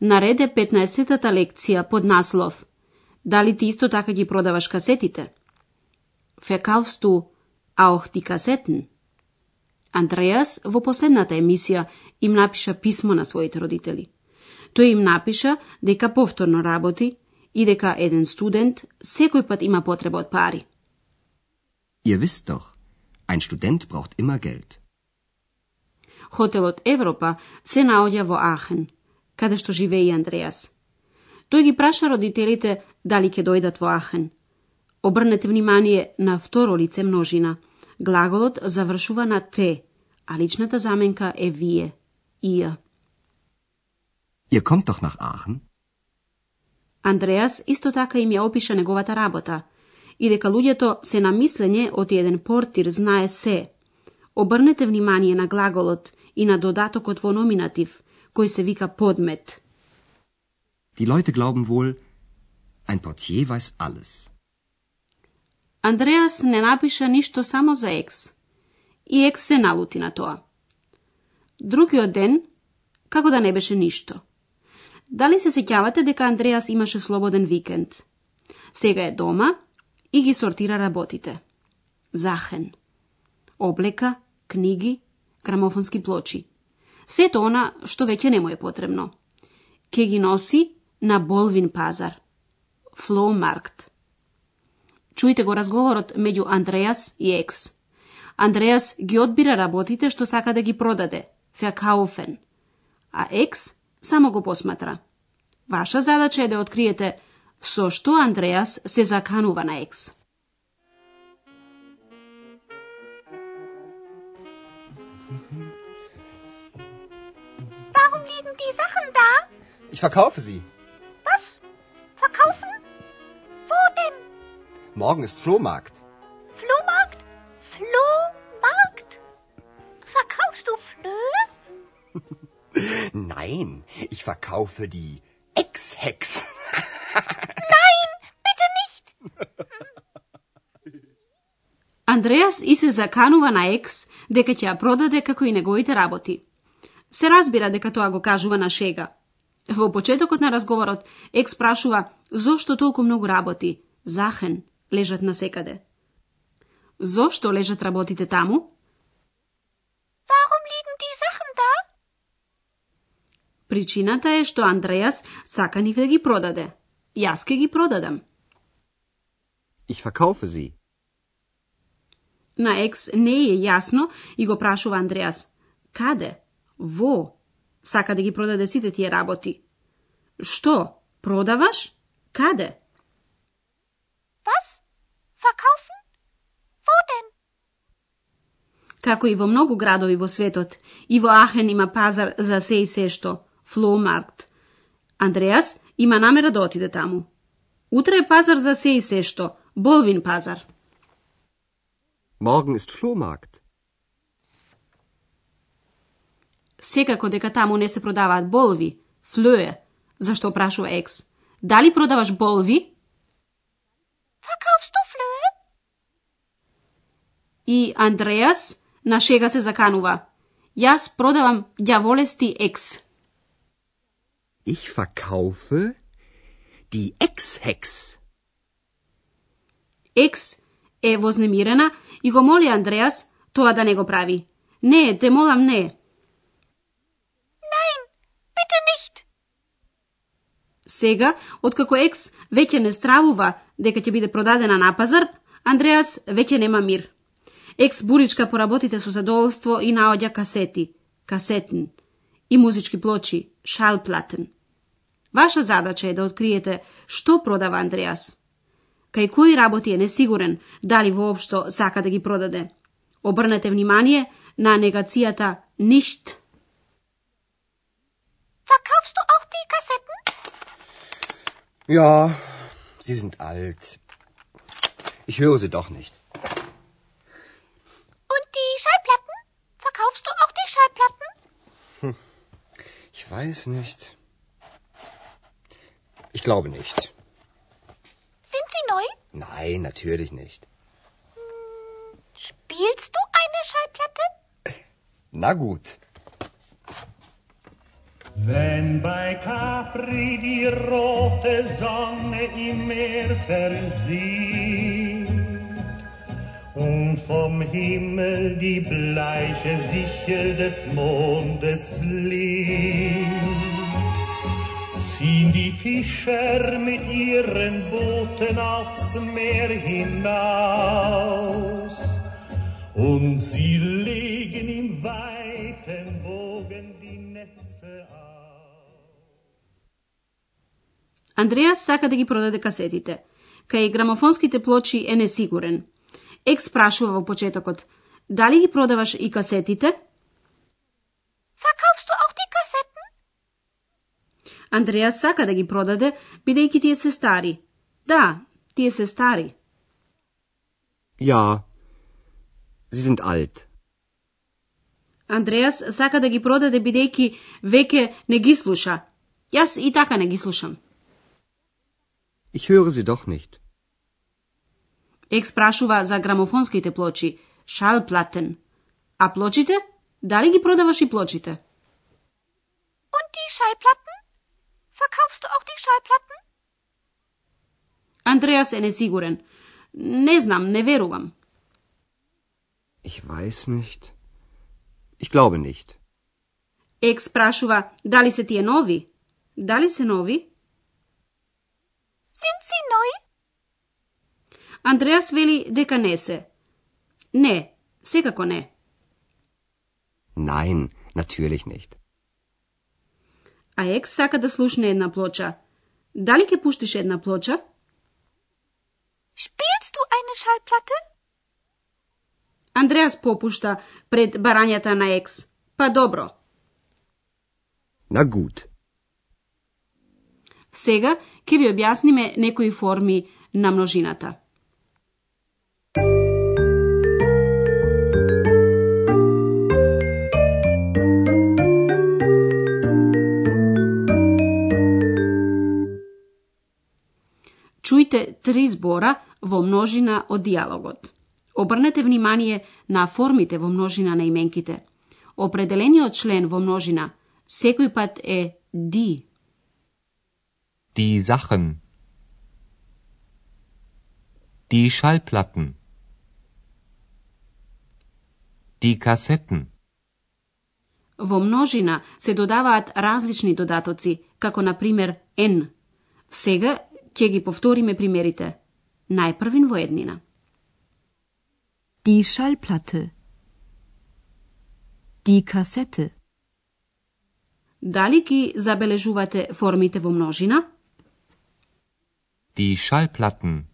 Наред е 15-тата лекција под наслов Дали ти исто така ги продаваш касетите? Verkaufst du auch die Kassetten? Андреас во последната емисија им напиша писмо на своите родители. Тој им напиша дека повторно работи и дека еден студент секој пат има потреба од пари. Ihr wisst doch, ein Student braucht immer Geld. Хотелот Европа се наоѓа во Ахен, каде што живее и Андреас. Тој ги праша родителите дали ќе дојдат во Ахен. Обрнете внимание на второ лице множина. Глаголот завршува на те, а личната заменка е вие, ија. Ihr kommt doch nach Aachen? Андреас исто така им ја опиша неговата работа и дека луѓето се на мислење од еден портир знае се. Обрнете внимание на глаголот и на додатокот во номинатив, кој се вика подмет. Die Leute glauben wohl, ein Portier weiß alles. Андреас не напиша ништо само за екс. И екс се налути на тоа. Другиот ден, како да не беше ништо. Дали се сеќавате дека Андреас имаше слободен викенд? Сега е дома и ги сортира работите. Захен. Облека, книги, грамофонски плочи. Сето она што веќе не му е потребно. Ке ги носи на Болвин пазар. Флоумаркт. Чујте го разговорот меѓу Андреас и Екс. Андреас ги одбира работите што сака да ги продаде, Verkaufen, а Екс само го посматра. Ваша задача е да откриете со што Андреас се заканува на Екс. Warum liegen die Sachen da? Ich verkaufe sie. Was? Verkaufen? Wo denn? Morgen ist Flohmarkt. Flohmarkt? Flohmarkt? Verkaufst du Flöhe? Nein, ich verkaufe die Ex-Hex. Nein, bitte nicht. Андреас и се заканува на Екс дека ќе ја продаде како и неговите работи. Се разбира дека тоа го кажува на шега. Во почетокот на разговорот, Екс прашува зошто толку многу работи, захен, лежат на секаде. Зошто лежат работите таму? Warum liegen die Sachen da? Причината е што Андреас сака нив да ги продаде. Јас ке ги продадам. Ich verkaufe sie. На Екс не е јасно и го прашува Андреас. Каде? Во? Сака да ги продаде сите тие работи. Што? Продаваш? Каде? Was? Verkaufen? Wo denn? Како и во многу градови во светот, и во Ахен има пазар за се и се што, Флоумаркт. Андреас има намера да отиде таму. Утре е пазар за се и се што, Болвин пазар. Morgen ist Flohmarkt. Секако дека таму не се продаваат болви, флое, зашто прашува Екс. Дали продаваш болви? Verkaufst du Flöhe? И Андреас на шега се заканува. Јас продавам ѓаволести Екс. Ich verkaufe die Ex-Hex. Екс е вознемирена и го моли Андреас тоа да не го прави. Не, те молам не. Nein, bitte nicht. Сега, откако Екс веќе не стравува дека ќе биде продадена на пазар, Андреас веќе нема мир. Екс буричка по работите со задоволство и наоѓа касети, касетен, и музички плочи, шалплатен. Ваша задача е да откриете што продава Андреас. Кај кои работи е несигурен дали воопшто сака да ги продаде. Обрнете внимание на негацијата ништ. Verkaufst du auch die Kassetten? Ja, Sie sind alt. Ich höre Sie doch nicht. Und die Schallplatten? Verkaufst du auch die Schallplatten? Ich weiß nicht. Ich glaube nicht. Sind sie neu? Nein, natürlich nicht. Spielst du eine Schallplatte? Na gut. Wenn bei Capri die rote Sonne im Meer versieht und vom Himmel die bleiche Sichel des Mondes blinkt, ziehen die Fischer mit ihren Booten aufs Meer hinaus und sie legen im weiten Андреас сака да ги продаде касетите. Кај грамофонските плочи е несигурен. Екс прашува во почетокот, дали ги продаваш и касетите? Verkaufst du auch die Kassetten? Андреас сака да ги продаде, бидејќи тие се стари. Да, тие се стари. Ja, Sie sind alt. Андреас сака да ги продаде бидејќи веќе не ги слуша. Јас и така не ги слушам. Ich höre Sie doch nicht. Екс прашува за грамофонските плочи, шалплатен. А плочите? Дали ги продаваш и плочите? Und die Schallplatten? Verkaufst du auch die Schallplatten? Андреас е несигурен. Не знам, не верувам. Ich weiß nicht. Ich glaube nicht. Екс прашува дали се тие нови? Дали се нови? Sind sie neu? Андреас вели дека не се. Не, секако не. Nein, natürlich nicht. А Екс сака да слушне една плоча. Дали ќе пуштиш една плоча? Spielst du eine Schallplatte? Андреас попушта пред барањата на Екс. Па добро. Na gut. Сега ќе ви објасниме некои форми на множината. Чујте три збора во множина од диалогот. Обрнете внимание на формите во множина на именките. Определениот член во множина секој пат е ди. Die Sachen. Die Schallplatten. Die Kassetten. Во множина се додаваат различни додатоци, како на пример N. Сега ќе ги повториме примерите. Најпрвин во еднина. Die Schallplatte. Die Kassette. Дали ги забележувате формите во множина? Die Schallplatten.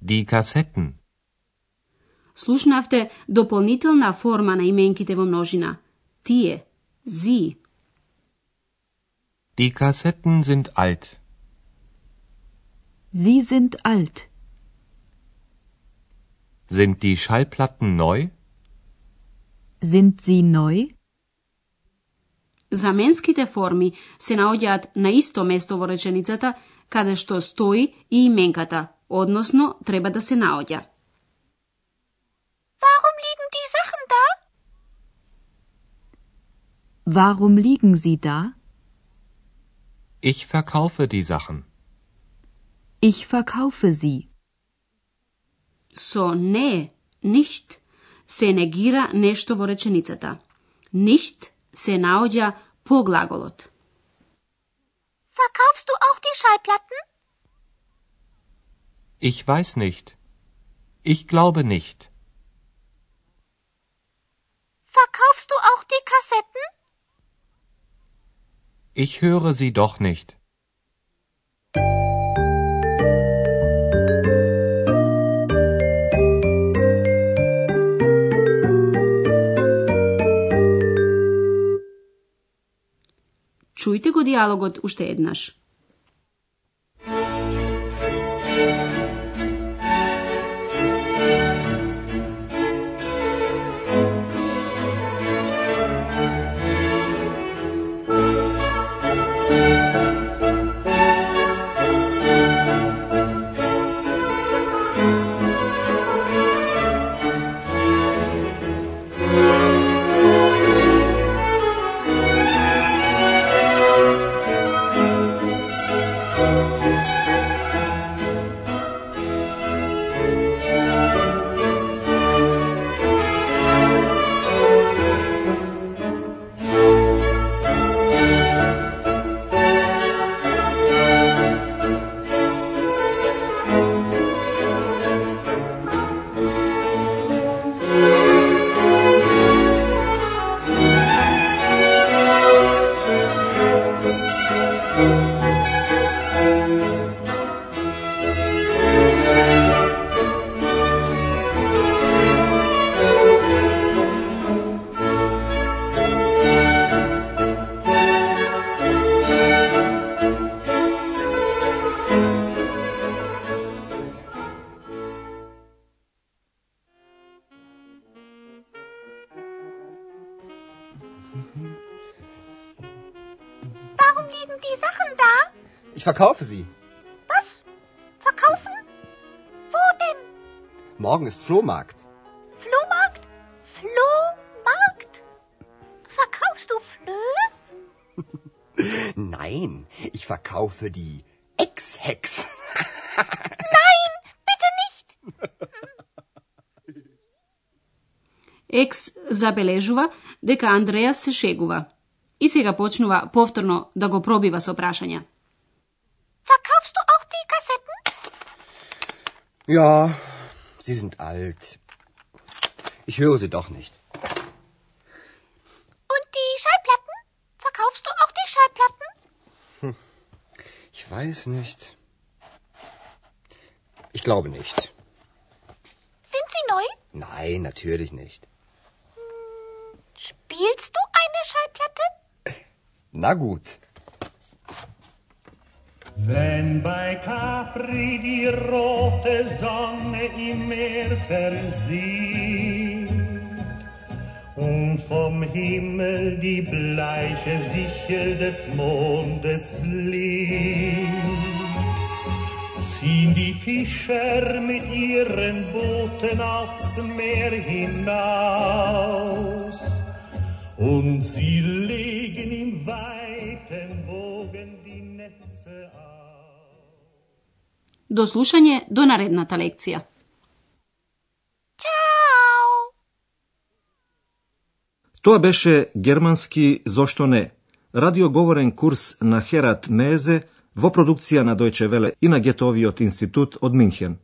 Die Kassetten. Слушнавте дополнителна форма на именките во множина. Тие, зи. Die Kassetten sind alt. Sie sind alt. Sind die Schallplatten neu? Sind sie neu? Заменските форми се наоѓаат на исто место во реченицата, каде што стои и именката, односно треба да се наоѓа. Warum liegen die Sachen da? Warum liegen sie da? Ich verkaufe die Sachen. Ich verkaufe sie. Со не, ништ, се негира нешто во реченицата. Ништ се наоѓа по глаголот. Verkaufst du auch die Schallplatten? Ich weiß nicht. Ich glaube nicht. Verkaufst du auch die Kassetten? Ich höre sie doch nicht. Чујте го диалогот уште еднаш. verkaufe sie. Was? Verkaufen? Wo denn? Morgen ist Flohmarkt. Flohmarkt? Flohmarkt? Verkaufst du Flöhe? Nein, ich verkaufe die Ex-Hex. Nein, bitte nicht. Екс забележува дека Андреас се шегува. И сега почнува повторно да го пробива со прашања. Ja, sie sind alt. Ich höre sie doch nicht. Und die Schallplatten? Verkaufst du auch die Schallplatten? Ich weiß nicht. Ich glaube nicht. Sind sie neu? Nein, natürlich nicht. Spielst du eine Schallplatte? Na gut. Wenn bei Capri die rote Sonne im Meer versieht und vom Himmel die bleiche Sichel des Mondes blinkt, ziehen die Fischer mit ihren Booten aufs Meer hinaus und sie До слушање до наредната лекција. Ciao. Тоа беше германски Зошто не? Радиоговорен курс на Херат Мезе во продукција на Дојче Веле и на Гетовиот институт од Минхен.